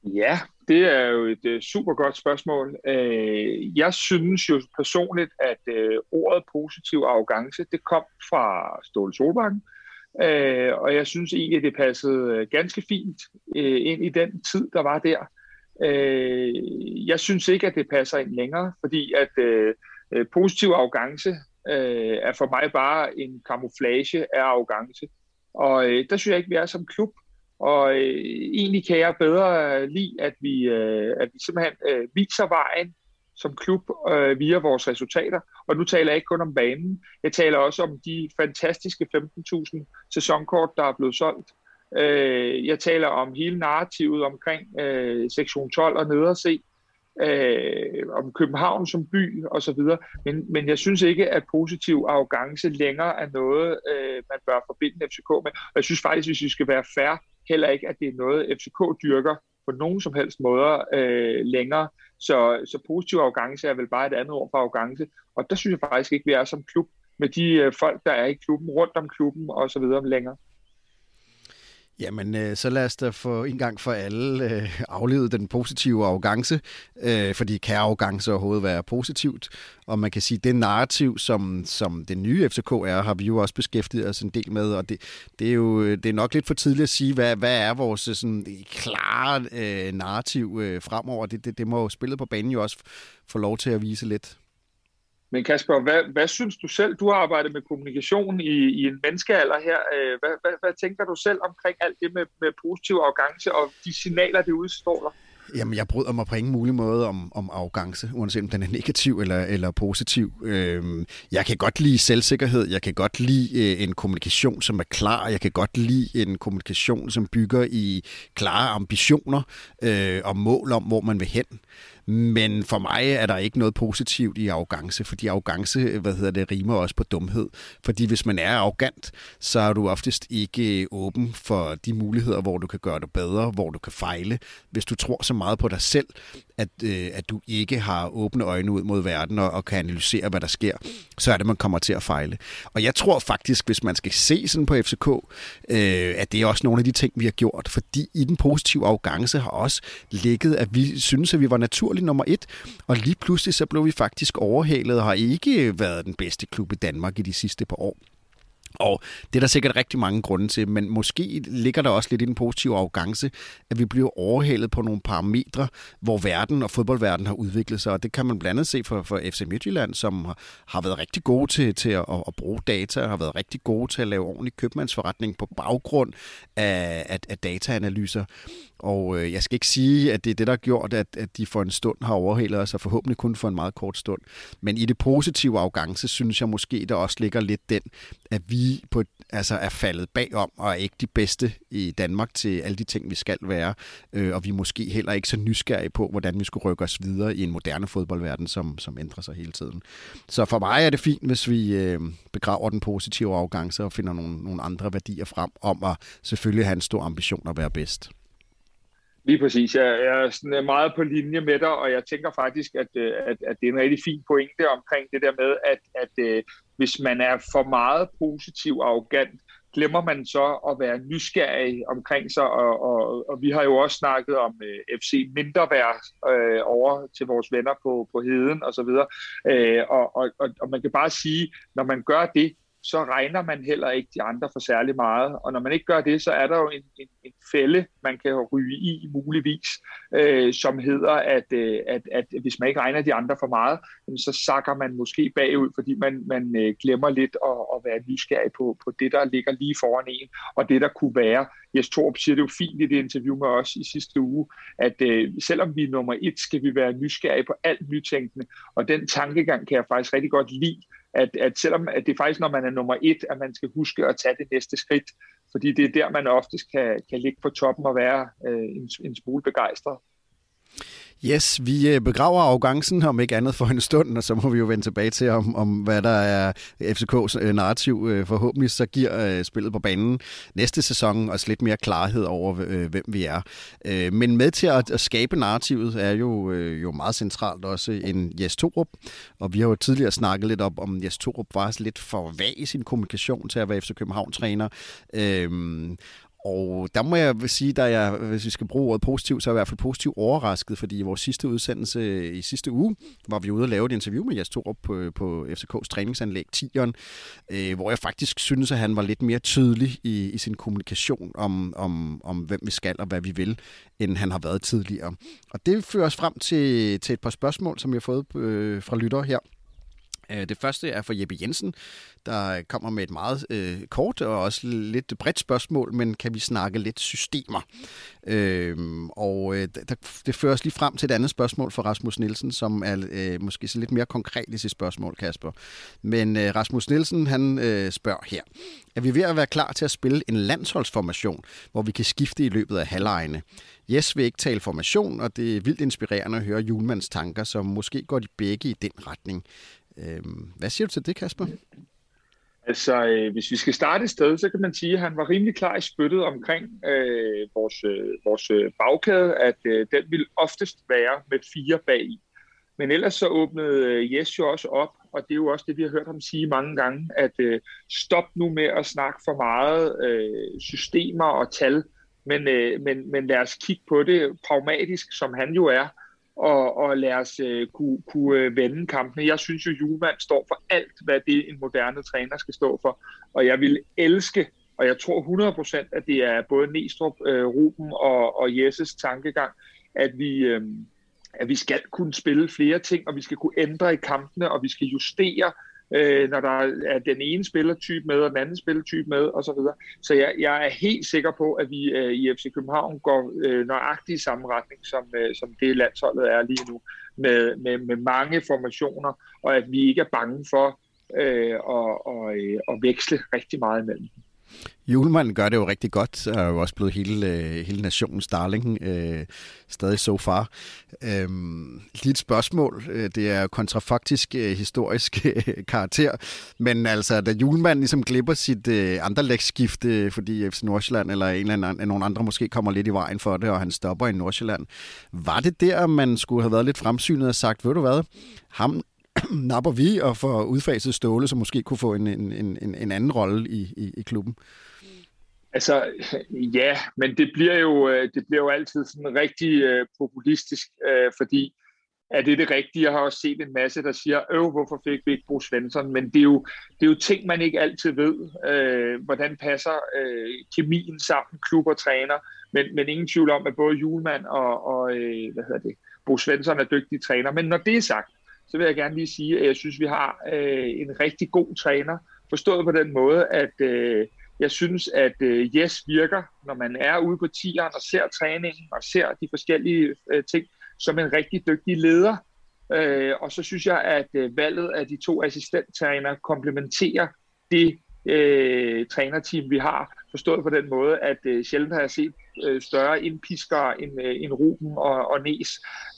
Ja, det er jo et øh, uh, super godt spørgsmål. Uh, jeg synes jo personligt, at øh, ordet positiv arrogance, det kom fra Ståle Solbakken, Øh, og jeg synes egentlig, at det passede øh, ganske fint øh, ind i den tid, der var der. Øh, jeg synes ikke, at det passer ind længere, fordi at øh, øh positiv arrogance øh, er for mig bare en kamuflage af arrogance. Og øh, der synes jeg ikke, vi er som klub. Og øh, egentlig kan jeg bedre lide, at vi, øh, at vi simpelthen øh, viser vejen som klub øh, via vores resultater. Og nu taler jeg ikke kun om banen, jeg taler også om de fantastiske 15.000 sæsonkort, der er blevet solgt. Øh, jeg taler om hele narrativet omkring øh, sektion 12 og nederse, øh, om København som by osv. Men, men jeg synes ikke, at positiv arrogance længere er noget, øh, man bør forbinde FCK med. Og jeg synes faktisk, hvis vi skal være fair, heller ikke, at det er noget, FCK dyrker på nogen som helst måder øh, længere. Så, så positiv arrogance er vel bare et andet ord for arrogance. Og der synes jeg faktisk ikke, vi er som klub med de øh, folk, der er i klubben, rundt om klubben og så videre længere.
Jamen, øh, så lad os da få en gang for alle øh, den positive arrogance, øh, fordi kan arrogance overhovedet være positivt? Og man kan sige, at det narrativ, som, som det nye FCK er, har vi jo også beskæftiget os en del med, og det, det er jo øh, det er nok lidt for tidligt at sige, hvad, hvad er vores øh, sådan, øh, klare øh, narrativ øh, fremover. Det, det, det må jo spillet på banen jo også få lov til at vise lidt.
Men Kasper, hvad, hvad synes du selv? Du har arbejdet med kommunikation i, i en menneskealder her. Øh, hvad, hvad, hvad tænker du selv omkring alt det med, med positiv arrogance og de signaler, det udstråler?
Jamen, jeg bryder mig på ingen mulig måde om, om arrogance, uanset om den er negativ eller, eller positiv. Øhm, jeg kan godt lide selvsikkerhed, jeg kan godt lide øh, en kommunikation, som er klar, jeg kan godt lide en kommunikation, som bygger i klare ambitioner øh, og mål om, hvor man vil hen. Men for mig er der ikke noget positivt i arrogance, fordi arrogance, hvad hedder det, rimer også på dumhed. Fordi hvis man er arrogant, så er du oftest ikke åben for de muligheder, hvor du kan gøre det bedre, hvor du kan fejle. Hvis du tror så meget på dig selv, at, øh, at du ikke har åbne øjne ud mod verden og, og kan analysere, hvad der sker, så er det, man kommer til at fejle. Og jeg tror faktisk, hvis man skal se sådan på FCK, øh, at det er også nogle af de ting, vi har gjort, fordi i den positive arrogance har også ligget, at vi synes, at vi var naturligt nummer et, og lige pludselig så blev vi faktisk overhalet og har ikke været den bedste klub i Danmark i de sidste par år. Og det er der sikkert rigtig mange grunde til, men måske ligger der også lidt i den positive arrogance, at vi bliver overhalet på nogle parametre, hvor verden og fodboldverden har udviklet sig. Og det kan man blandt andet se for, for FC Midtjylland, som har været rigtig gode til, til at, at bruge data, har været rigtig gode til at lave ordentlig købmandsforretning på baggrund af, af, af dataanalyser. Og øh, jeg skal ikke sige, at det er det, der har gjort, at, at de for en stund har overhalet os, og forhåbentlig kun for en meget kort stund. Men i det positive arrogance, synes jeg måske, der også ligger lidt den, at vi på, altså er faldet bagom, og er ikke de bedste i Danmark til alle de ting, vi skal være. Øh, og vi er måske heller ikke så nysgerrige på, hvordan vi skulle rykke os videre i en moderne fodboldverden, som, som ændrer sig hele tiden. Så for mig er det fint, hvis vi øh, begraver den positive arrogance og finder nogle, nogle andre værdier frem om at selvfølgelig have en stor ambition at være bedst.
Lige præcis. Jeg, jeg er sådan øh, meget på linje med dig, og jeg tænker faktisk, at, øh, at, at det er en rigtig fin pointe omkring det der med, at, at øh, hvis man er for meget positiv og arrogant, glemmer man så at være nysgerrig omkring sig, og, og, og vi har jo også snakket om øh, uh, FC Mindreværd uh, over til vores venner på, på Heden osv., uh, og, og, og, og man kan bare sige, når man gør det, så regner man heller ikke de andre for særlig meget. Og når man ikke gør det, så er der jo en, en, en fælde, man kan ryge i muligvis, øh, som hedder, at, øh, at, at hvis man ikke regner de andre for meget, så sakker man måske bagud, fordi man, man øh, glemmer lidt at, at være nysgerrig på, på det, der ligger lige foran en, og det, der kunne være. Jes Torp siger det jo fint i det interview med os i sidste uge, at øh, selvom vi er nummer et, skal vi være nysgerrige på alt nytænkende, og den tankegang kan jeg faktisk rigtig godt lide, at, at selvom at det er faktisk, når man er nummer et, at man skal huske at tage det næste skridt, fordi det er der, man oftest kan, kan ligge på toppen og være øh, en, en smule begejstret.
Yes, vi øh, begraver arrogancen om ikke andet for en stund, og så må vi jo vende tilbage til, om, om hvad der er FCK's øh, narrativ. Øh, forhåbentlig så giver spillet på banen næste sæson os lidt mere klarhed over, hvem vi er. Men med til at, skabe narrativet er jo, jo meget centralt også en Jes Torup, og vi har jo tidligere snakket lidt op om, Jes Torup var lidt for vag i sin kommunikation til at være FC København-træner. Øhm, og der må jeg sige, at jeg, hvis vi skal bruge ordet positivt, så er jeg i hvert fald positivt overrasket, fordi i vores sidste udsendelse i sidste uge, var vi ude og lave et interview med Jes Torup på, på FCK's træningsanlæg Tigeren, øh, hvor jeg faktisk synes, at han var lidt mere tydelig i, i sin kommunikation om, om, om, hvem vi skal og hvad vi vil, end han har været tidligere. Og det fører os frem til, til et par spørgsmål, som jeg har fået øh, fra lyttere her. Øh, det første er for Jeppe Jensen, der kommer med et meget øh, kort og også lidt bredt spørgsmål, men kan vi snakke lidt systemer? Øh, og øh, der, det fører os lige frem til et andet spørgsmål for Rasmus Nielsen, som er øh, måske så lidt mere konkret i sit spørgsmål, Kasper. Men øh, Rasmus Nielsen, han øh, spørger her. Er vi ved at være klar til at spille en landsholdsformation, hvor vi kan skifte i løbet af halvlejene? Yes vil ikke tale formation, og det er vildt inspirerende at høre Julmans tanker, som måske går de begge i den retning. Øhm, hvad siger du til det, Kasper?
Altså, øh, hvis vi skal starte et sted, så kan man sige, at han var rimelig klar i spyttet omkring øh, vores, øh, vores øh, bagkæde, at øh, den ville oftest være med fire bag i. Men ellers så åbnede øh, Jes jo også op, og det er jo også det, vi har hørt ham sige mange gange, at øh, stop nu med at snakke for meget øh, systemer og tal, men, øh, men, men lad os kigge på det pragmatisk, som han jo er, og, og lad os øh, kunne, kunne øh, vende kampene. Jeg synes jo, Juvan står for alt, hvad det en moderne træner skal stå for, og jeg vil elske, og jeg tror 100% at det er både Næstrup, øh, Ruben og, og Jesses tankegang, at vi, øh, at vi skal kunne spille flere ting, og vi skal kunne ændre i kampene, og vi skal justere øh, når der er den ene spillertype med, og den anden spillertype med, osv. Så, videre. så jeg, jeg er helt sikker på, at vi øh, i FC København går øh, nøjagtigt i samme retning, som, øh, som det landsholdet er lige nu, med, med, med mange formationer, og at vi ikke er bange for øh, at, og, øh, at veksle rigtig meget imellem dem.
Julemand gør det jo rigtig godt, og er jo også blevet hele, øh, hele nationens darling, øh, stadig so far. Øhm, lige et spørgsmål, øh, det er kontrafaktisk øh, historisk øh, karakter, men altså, da Julemand ligesom glipper sit øh, andre lægsskift, øh, fordi FC Nordsjælland eller en eller anden, nogen andre måske kommer lidt i vejen for det, og han stopper i Nordsjælland, var det der, man skulle have været lidt fremsynet og sagt, ved du hvad, ham napper vi og får udfaset Ståle, som måske kunne få en, en, en, en anden rolle i, i, i klubben?
Altså, ja, men det bliver jo, øh, det bliver jo altid sådan rigtig øh, populistisk, øh, fordi er det det rigtige? Jeg har også set en masse, der siger, øv, hvorfor fik vi ikke Bo Svensson? Men det er, jo, det er jo ting, man ikke altid ved. Øh, hvordan passer øh, kemien sammen, klub og træner? Men, men ingen tvivl om, at både Julemand og, og øh, hvad hedder det, Bo Svensson er dygtige træner. Men når det er sagt, så vil jeg gerne lige sige, at jeg synes, vi har øh, en rigtig god træner. Forstået på den måde, at øh, jeg synes, at øh, Yes virker, når man er ude på tieren og ser træningen og ser de forskellige øh, ting, som en rigtig dygtig leder. Øh, og så synes jeg, at øh, valget af de to assistenttræner komplementerer det øh, trænerteam, vi har. Forstået på den måde, at øh, sjældent har jeg set øh, større indpiskere end, øh, end Ruben og, og Næs.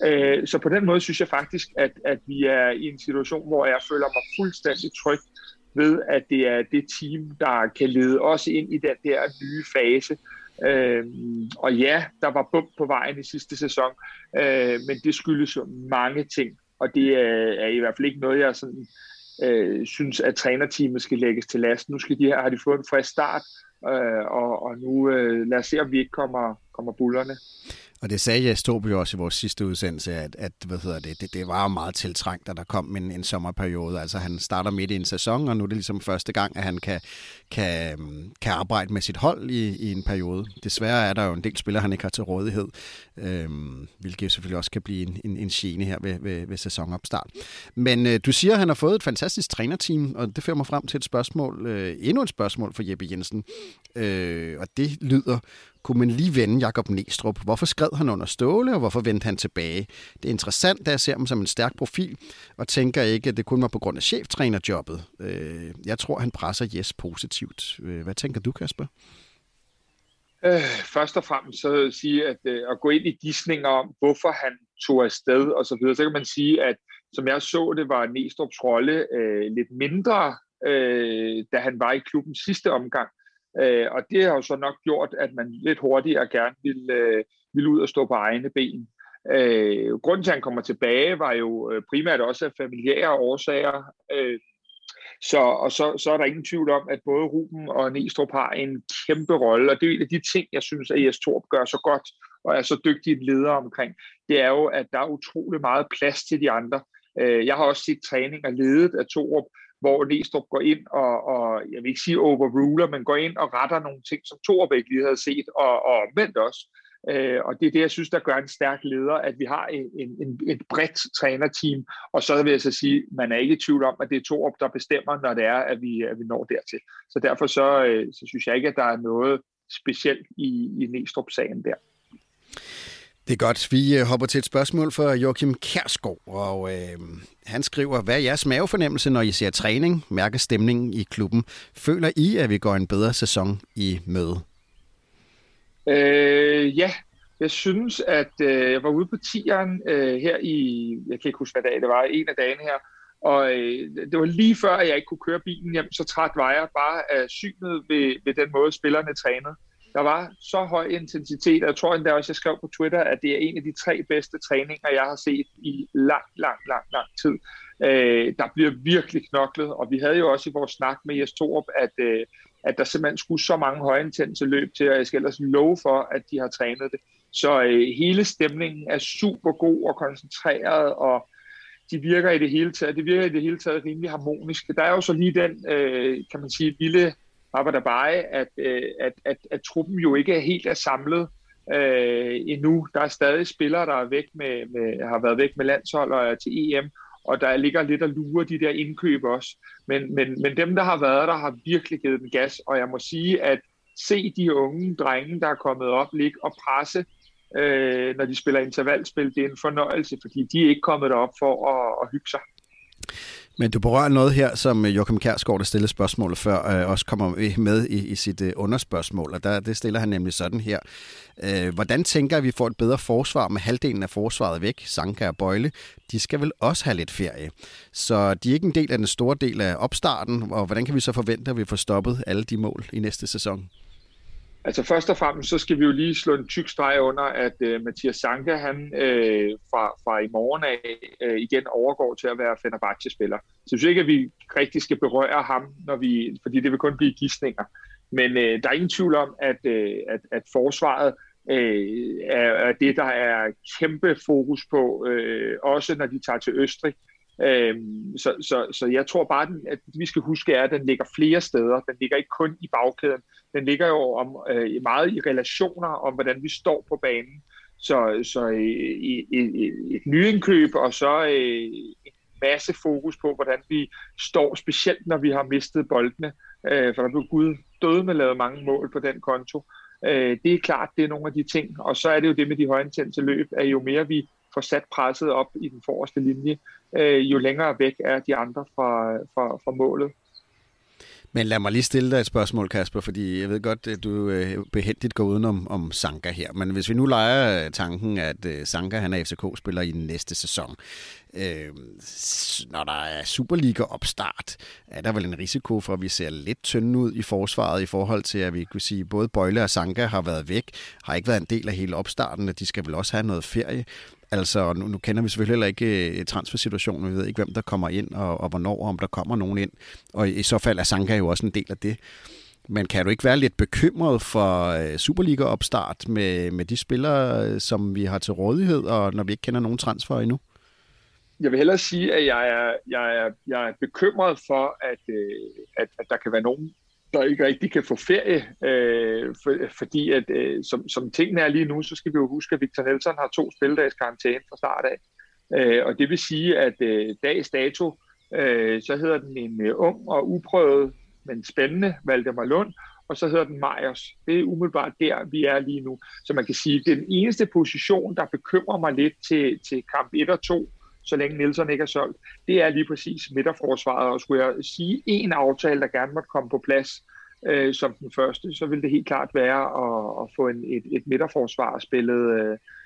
Øh, så på den måde synes jeg faktisk, at, at vi er i en situation, hvor jeg føler mig fuldstændig tryg ved, at det er det team, der kan lede os ind i den der nye fase. Øhm, og ja, der var bump på vejen i sidste sæson, øh, men det skyldes jo mange ting, og det er, er i hvert fald ikke noget, jeg sådan, øh, synes, at trænerteamet skal lægges til last. Nu skal de her, har de fået en frisk start, øh, og, og nu øh, lad os se, om vi ikke kommer, kommer bullerne.
Og det sagde jeg Stob jo også i vores sidste udsendelse, at, at hvad hedder det, det, det var jo meget tiltrængt, at der kom en, en sommerperiode. Altså han starter midt i en sæson, og nu er det ligesom første gang, at han kan, kan, mm, kan arbejde med sit hold i, i en periode. Desværre er der jo en del spillere, han ikke har til rådighed, øhm, hvilket selvfølgelig også kan blive en, en, en gene her ved, ved, ved sæsonopstart. Men øh, du siger, at han har fået et fantastisk trænerteam, og det fører mig frem til et spørgsmål, øh, endnu et spørgsmål for Jeppe Jensen. Øh, og det lyder, kunne man lige vende Jakob Næstrup? Hvorfor skred han under Ståle, og hvorfor vendte han tilbage? Det er interessant, da jeg ser ham som en stærk profil, og tænker ikke, at det kun var på grund af cheftrænerjobbet. Øh, jeg tror, han presser Jes positivt. Øh, hvad tænker du, Kasper?
Øh, først og fremmest så sige, at øh, at gå ind i disninger om, hvorfor han tog afsted og så videre, så kan man sige, at som jeg så det, var Næstrup's rolle øh, lidt mindre, øh, da han var i klubben sidste omgang. Øh, og det har jo så nok gjort, at man lidt hurtigere gerne ville, øh, ville ud og stå på egne ben. Øh, grunden til, at han kommer tilbage, var jo øh, primært også af familiære årsager. Øh, så, og så, så er der ingen tvivl om, at både Ruben og Næstrup har en kæmpe rolle, og det er en af de ting, jeg synes, at Jes Torp gør så godt, og er så dygtig en leder omkring, det er jo, at der er utrolig meget plads til de andre. Øh, jeg har også set træninger ledet af Torup, hvor Næstrup går ind og, og, jeg vil ikke sige overruler, men går ind og retter nogle ting, som Torbæk lige havde set, og, og omvendt også. Øh, og det er det, jeg synes, der gør en stærk leder, at vi har en, en, et bredt trænerteam, og så vil jeg så sige, man er ikke i tvivl om, at det er Torup, der bestemmer, når det er, at vi, at vi når dertil. Så derfor så, øh, så synes jeg ikke, at der er noget specielt i, i Næstrup-sagen der.
Det er godt. Vi øh, hopper til et spørgsmål fra Joachim Kærsgaard, og øh, han skriver, hvad er jeres mavefornemmelse, når I ser træning, mærker stemningen i klubben? Føler I, at vi går en bedre sæson i møde?
Øh, ja, jeg synes, at øh, jeg var ude på tieren øh, her i, jeg kan ikke huske, hvad dag det var, en af dagene her, og øh, det var lige før, at jeg ikke kunne køre bilen hjem, så træt var jeg bare af synet ved, ved den måde, spillerne trænede. Der var så høj intensitet, og jeg tror endda også, jeg skrev på Twitter, at det er en af de tre bedste træninger, jeg har set i lang, lang, lang, lang tid. Øh, der bliver virkelig knoklet, og vi havde jo også i vores snak med Jes Torup, at, øh, at der simpelthen skulle så mange højintense løb til, og jeg skal ellers love for, at de har trænet det. Så øh, hele stemningen er super god og koncentreret, og de virker i det hele taget, det virker i det hele taget rimelig harmonisk. Der er jo så lige den, øh, kan man sige, lille Abadabai, at, øh, at, at, at truppen jo ikke er helt er samlet øh, endnu. Der er stadig spillere, der er væk med, med, har været væk med landshold og er til EM, og der ligger lidt at lure de der indkøb også. Men, men, men dem, der har været der, har virkelig givet den gas, og jeg må sige, at se de unge drenge, der er kommet op, ligge og presse, øh, når de spiller intervalspil, det er en fornøjelse, fordi de er ikke kommet derop for at, at hygge sig.
Men du berører noget her, som øh, Joachim Kærsgaard, der stillede spørgsmålet før, øh, også kommer med i, i sit øh, underspørgsmål, og der, det stiller han nemlig sådan her. Øh, hvordan tænker at vi får et bedre forsvar med halvdelen af forsvaret væk, Sanka og Bøjle? De skal vel også have lidt ferie. Så de er ikke en del af den store del af opstarten, og hvordan kan vi så forvente, at vi får stoppet alle de mål i næste sæson?
Altså først og fremmest, så skal vi jo lige slå en tyk streg under, at uh, Mathias Sanka, han øh, fra, fra i morgen af øh, igen overgår til at være Fenerbahce-spiller. Så jeg synes ikke, at vi rigtig skal berøre ham, når vi, fordi det vil kun blive gidsninger. Men øh, der er ingen tvivl om, at, øh, at, at forsvaret øh, er, er det, der er kæmpe fokus på, øh, også når de tager til Østrig. Øhm, så, så, så jeg tror bare, at vi skal huske, er, at den ligger flere steder. Den ligger ikke kun i bagkæden. Den ligger jo om, øh, meget i relationer om, hvordan vi står på banen. Så, så øh, i, et, et nyindkøb, og så øh, en masse fokus på, hvordan vi står, specielt når vi har mistet boldene. Øh, for der blev Gud døde med lavet mange mål på den konto. Øh, det er klart, det er nogle af de ting. Og så er det jo det med de højintense løb, at jo mere vi får sat presset op i den forreste linje, øh, jo længere væk er de andre fra, fra, fra målet.
Men lad mig lige stille dig et spørgsmål, Kasper, fordi jeg ved godt, at du øh, behendigt går udenom om Sanka her. Men hvis vi nu leger øh, tanken, at øh, Sanka han er FCK-spiller i den næste sæson, øh, når der er Superliga-opstart, er der vel en risiko for, at vi ser lidt tynde ud i forsvaret i forhold til, at vi kunne sige, at både Bøjle og Sanka har været væk, har ikke været en del af hele opstarten, at de skal vel også have noget ferie. Altså, nu, nu kender vi selvfølgelig heller ikke øh, transfersituationen, vi ved ikke, hvem der kommer ind, og, og hvornår, og om der kommer nogen ind. Og i så fald er Sanka jo også en del af det. Men kan du ikke være lidt bekymret for øh, Superliga-opstart med, med de spillere, øh, som vi har til rådighed, og når vi ikke kender nogen transfer endnu?
Jeg vil hellere sige, at jeg er, jeg er, jeg er bekymret for, at, øh, at, at der kan være nogen der ikke rigtig kan få ferie, øh, for, fordi at øh, som, som tingene er lige nu, så skal vi jo huske, at Victor Nelson har to spildags karantæne fra start af. Øh, og det vil sige, at øh, dags dato, øh, så hedder den en øh, ung og uprøvet, men spændende Valdemar Lund, og så hedder den Majers. Det er umiddelbart der, vi er lige nu. Så man kan sige, at den eneste position, der bekymrer mig lidt til, til kamp 1 og 2, så længe Nielsen ikke er solgt, det er lige præcis midterforsvaret. Og skulle jeg sige en aftale, der gerne måtte komme på plads øh, som den første, så vil det helt klart være at, at få en, et, et midterforsvar spillet,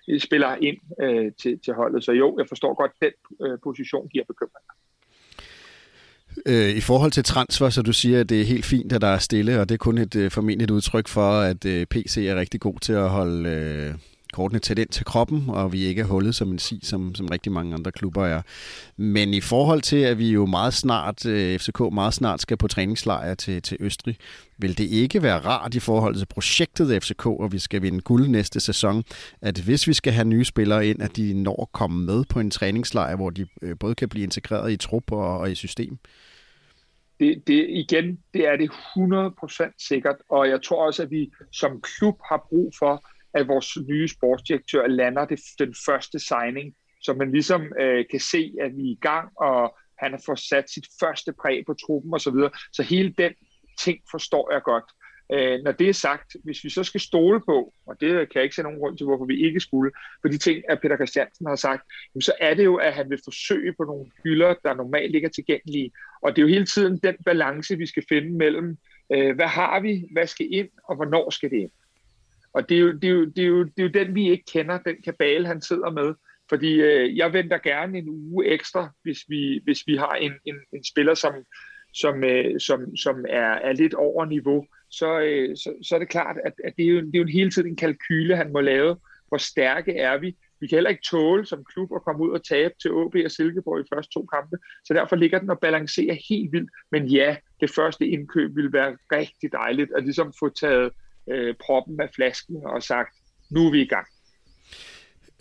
øh, spiller ind øh, til, til holdet. Så jo, jeg forstår godt, at den øh, position giver bekymringer.
Øh, I forhold til transfer, så du siger, at det er helt fint, at der er stille, og det er kun et øh, formentlig udtryk for, at øh, PC er rigtig god til at holde øh, kortene tæt ind til kroppen, og vi ikke er hullet som en si, som, som rigtig mange andre klubber er. Men i forhold til, at vi jo meget snart, øh, FCK meget snart skal på træningslejr til, til Østrig, vil det ikke være rart i forhold til projektet FCK, og vi skal vinde guld næste sæson, at hvis vi skal have nye spillere ind, at de når at komme med på en træningslejr, hvor de øh, både kan blive integreret i trup og, og i system?
det, det, igen, det er det 100% sikkert, og jeg tror også, at vi som klub har brug for, at vores nye sportsdirektør lander det, den første signing, så man ligesom øh, kan se, at vi er i gang, og han har fået sat sit første præg på truppen osv. Så, videre. så hele den ting forstår jeg godt. Øh, når det er sagt, hvis vi så skal stole på, og det kan jeg ikke se nogen grund til, hvorfor vi ikke skulle, på de ting, at Peter Christiansen har sagt, så er det jo, at han vil forsøge på nogle hylder, der normalt ikke er tilgængelige. Og det er jo hele tiden den balance, vi skal finde mellem, øh, hvad har vi, hvad skal ind, og hvornår skal det ind. Og det er, jo, det, er jo, det, er jo, det er jo den, vi ikke kender, den kabale, han sidder med. Fordi øh, jeg venter gerne en uge ekstra, hvis vi, hvis vi har en, en, en spiller, som, som, øh, som, som er, er lidt over niveau. Så, øh, så, så er det klart, at, at det, er jo, det er jo hele tiden en kalkyle, han må lave. Hvor stærke er vi? Vi kan heller ikke tåle som klub at komme ud og tabe til AB og Silkeborg i første to kampe. Så derfor ligger den og balancerer helt vildt. Men ja, det første indkøb vil være rigtig dejligt at ligesom få taget øh, proppen af flasken og sagt, nu er vi i gang.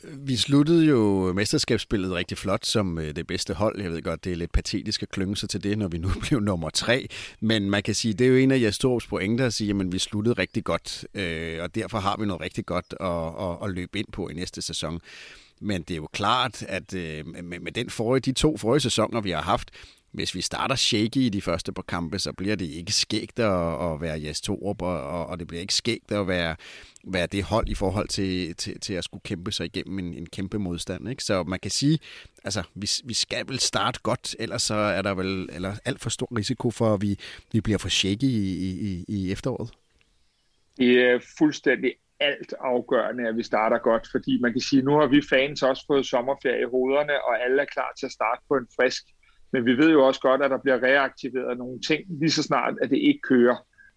Vi sluttede jo mesterskabsspillet rigtig flot som øh, det bedste hold. Jeg ved godt, det er lidt patetisk at klynge sig til det, når vi nu blev nummer tre. Men man kan sige, det er jo en af jeres pointer at sige, at vi sluttede rigtig godt, øh, og derfor har vi noget rigtig godt at, at, at løbe ind på i næste sæson. Men det er jo klart, at øh, med, med den forrige, de to forrige sæsoner, vi har haft, hvis vi starter shaky i de første par kampe, så bliver det ikke skægt at, at være Jes Torup, og, og det bliver ikke skægt at være, være det hold i forhold til, til, til at skulle kæmpe sig igennem en, en kæmpe modstand. Ikke? Så man kan sige, altså vi, vi skal vel starte godt, ellers så er der vel eller alt for stor risiko for, at vi, vi bliver for shaky i, i, i efteråret.
Det er fuldstændig alt afgørende, at vi starter godt, fordi man kan sige, nu har vi fans også fået sommerferie i hovederne, og alle er klar til at starte på en frisk men vi ved jo også godt, at der bliver reaktiveret nogle ting lige så snart, at det ikke kører.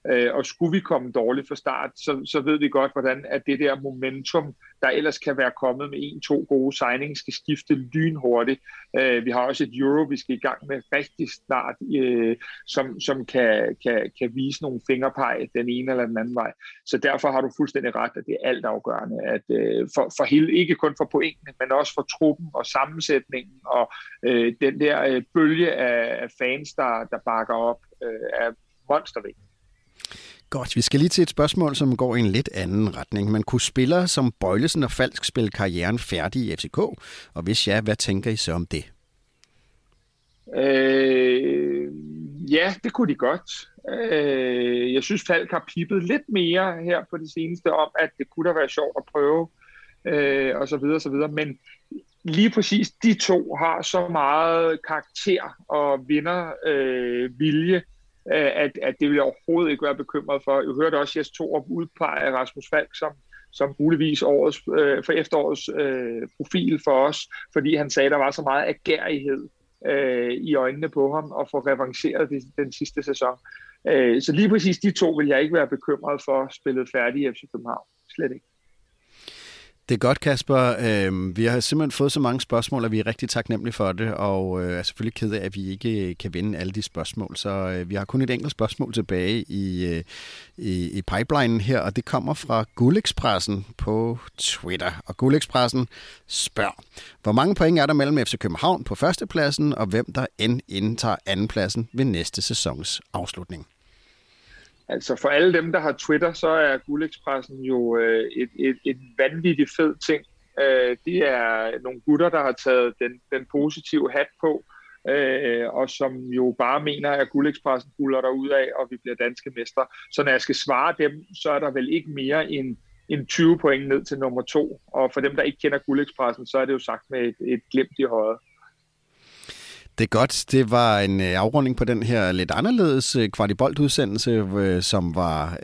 Øh, og skulle vi komme dårligt fra start, så, så ved vi godt, hvordan at det der momentum, der ellers kan være kommet med en-to gode signings, skal skifte lynhurtigt. Øh, vi har også et euro, vi skal i gang med rigtig snart, øh, som, som kan, kan, kan vise nogle fingerpeg den ene eller den anden vej. Så derfor har du fuldstændig ret, at det er alt afgørende. At, øh, for, for hele, ikke kun for pointene, men også for truppen og sammensætningen og øh, den der øh, bølge af, af fans, der, der bakker op, øh, er monstervigtigt.
Godt, vi skal lige til et spørgsmål, som går i en lidt anden retning. Man kunne spillere som Bøjlesen og Falsk spille karrieren færdig i FCK, og hvis ja, hvad tænker I så om det?
Øh, ja, det kunne de godt. Øh, jeg synes, Falk har pippet lidt mere her på det seneste om, at det kunne da være sjovt at prøve, øh, og så videre, og så videre. Men lige præcis de to har så meget karakter og vinder øh, vilje, Øh, Øh, at, at det vil jeg overhovedet ikke være bekymret for. Jeg hørte også, at jeg udpege Rasmus Falk som, som muligvis årets, øh, for efterårets øh, profil for os, fordi han sagde, at der var så meget agerighed øh, i øjnene på ham og få revanceret det, den sidste sæson. Øh, så lige præcis de to vil jeg ikke være bekymret for spillet færdig i FC København. Slet ikke.
Det er godt, Kasper. Øh, vi har simpelthen fået så mange spørgsmål, og vi er rigtig taknemmelige for det, og øh, er selvfølgelig ked af, at vi ikke øh, kan vinde alle de spørgsmål. Så øh, vi har kun et enkelt spørgsmål tilbage i, øh, i, i pipelinen her, og det kommer fra Gullekspressen på Twitter. Og Gullekspressen spørger, hvor mange point er der mellem FC København på førstepladsen, og hvem der end indtager andenpladsen ved næste sæsons afslutning?
Altså for alle dem, der har Twitter, så er Guldekspressen jo øh, et, et, et vanvittigt fed ting. Øh, det er nogle gutter, der har taget den, den positive hat på, øh, og som jo bare mener, at Guldekspressen buller der ud af, og vi bliver danske mestre. Så når jeg skal svare dem, så er der vel ikke mere end, end 20 point ned til nummer to. Og for dem, der ikke kender Guldekspressen, så er det jo sagt med et, et glimt i højre.
Det er godt. Det var en øh, afrunding på den her lidt anderledes øh, kvartibolt-udsendelse, øh, som var,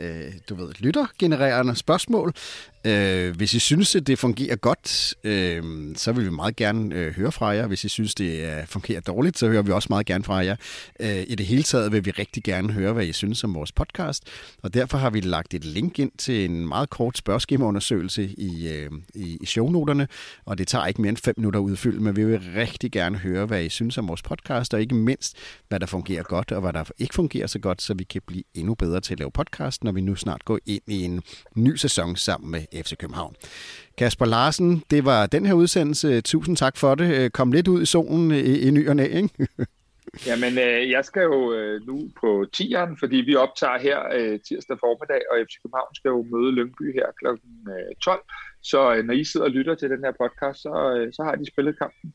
du ved, lyttergenererende spørgsmål. Øh, hvis I synes, at det fungerer godt, øh, så vil vi meget gerne øh, høre fra jer. Hvis I synes, det øh, fungerer dårligt, så hører vi også meget gerne fra jer. Øh, I det hele taget vil vi rigtig gerne høre, hvad I synes om vores podcast. Og derfor har vi lagt et link ind til en meget kort spørgeskemaundersøgelse i, øh, i, i shownoterne. Og det tager ikke mere end fem minutter at udfylde, men vi vil rigtig gerne høre, hvad I synes om vores podcast, og ikke mindst, hvad der fungerer godt, og hvad der ikke fungerer så godt, så vi kan blive endnu bedre til at lave podcast, når vi nu snart går ind i en ny sæson sammen med FC København. Kasper Larsen, det var den her udsendelse. Tusind tak for det. Øh, kom lidt ud i solen øh, i, i ny og næ, ikke?
Jamen, øh, jeg skal jo øh, nu på tieren, fordi vi optager her øh, tirsdag formiddag, og FC København skal jo møde Lyngby her kl. 12. Øh, så øh, når I sidder og lytter til den her podcast, så, øh, så har de spillet kampen.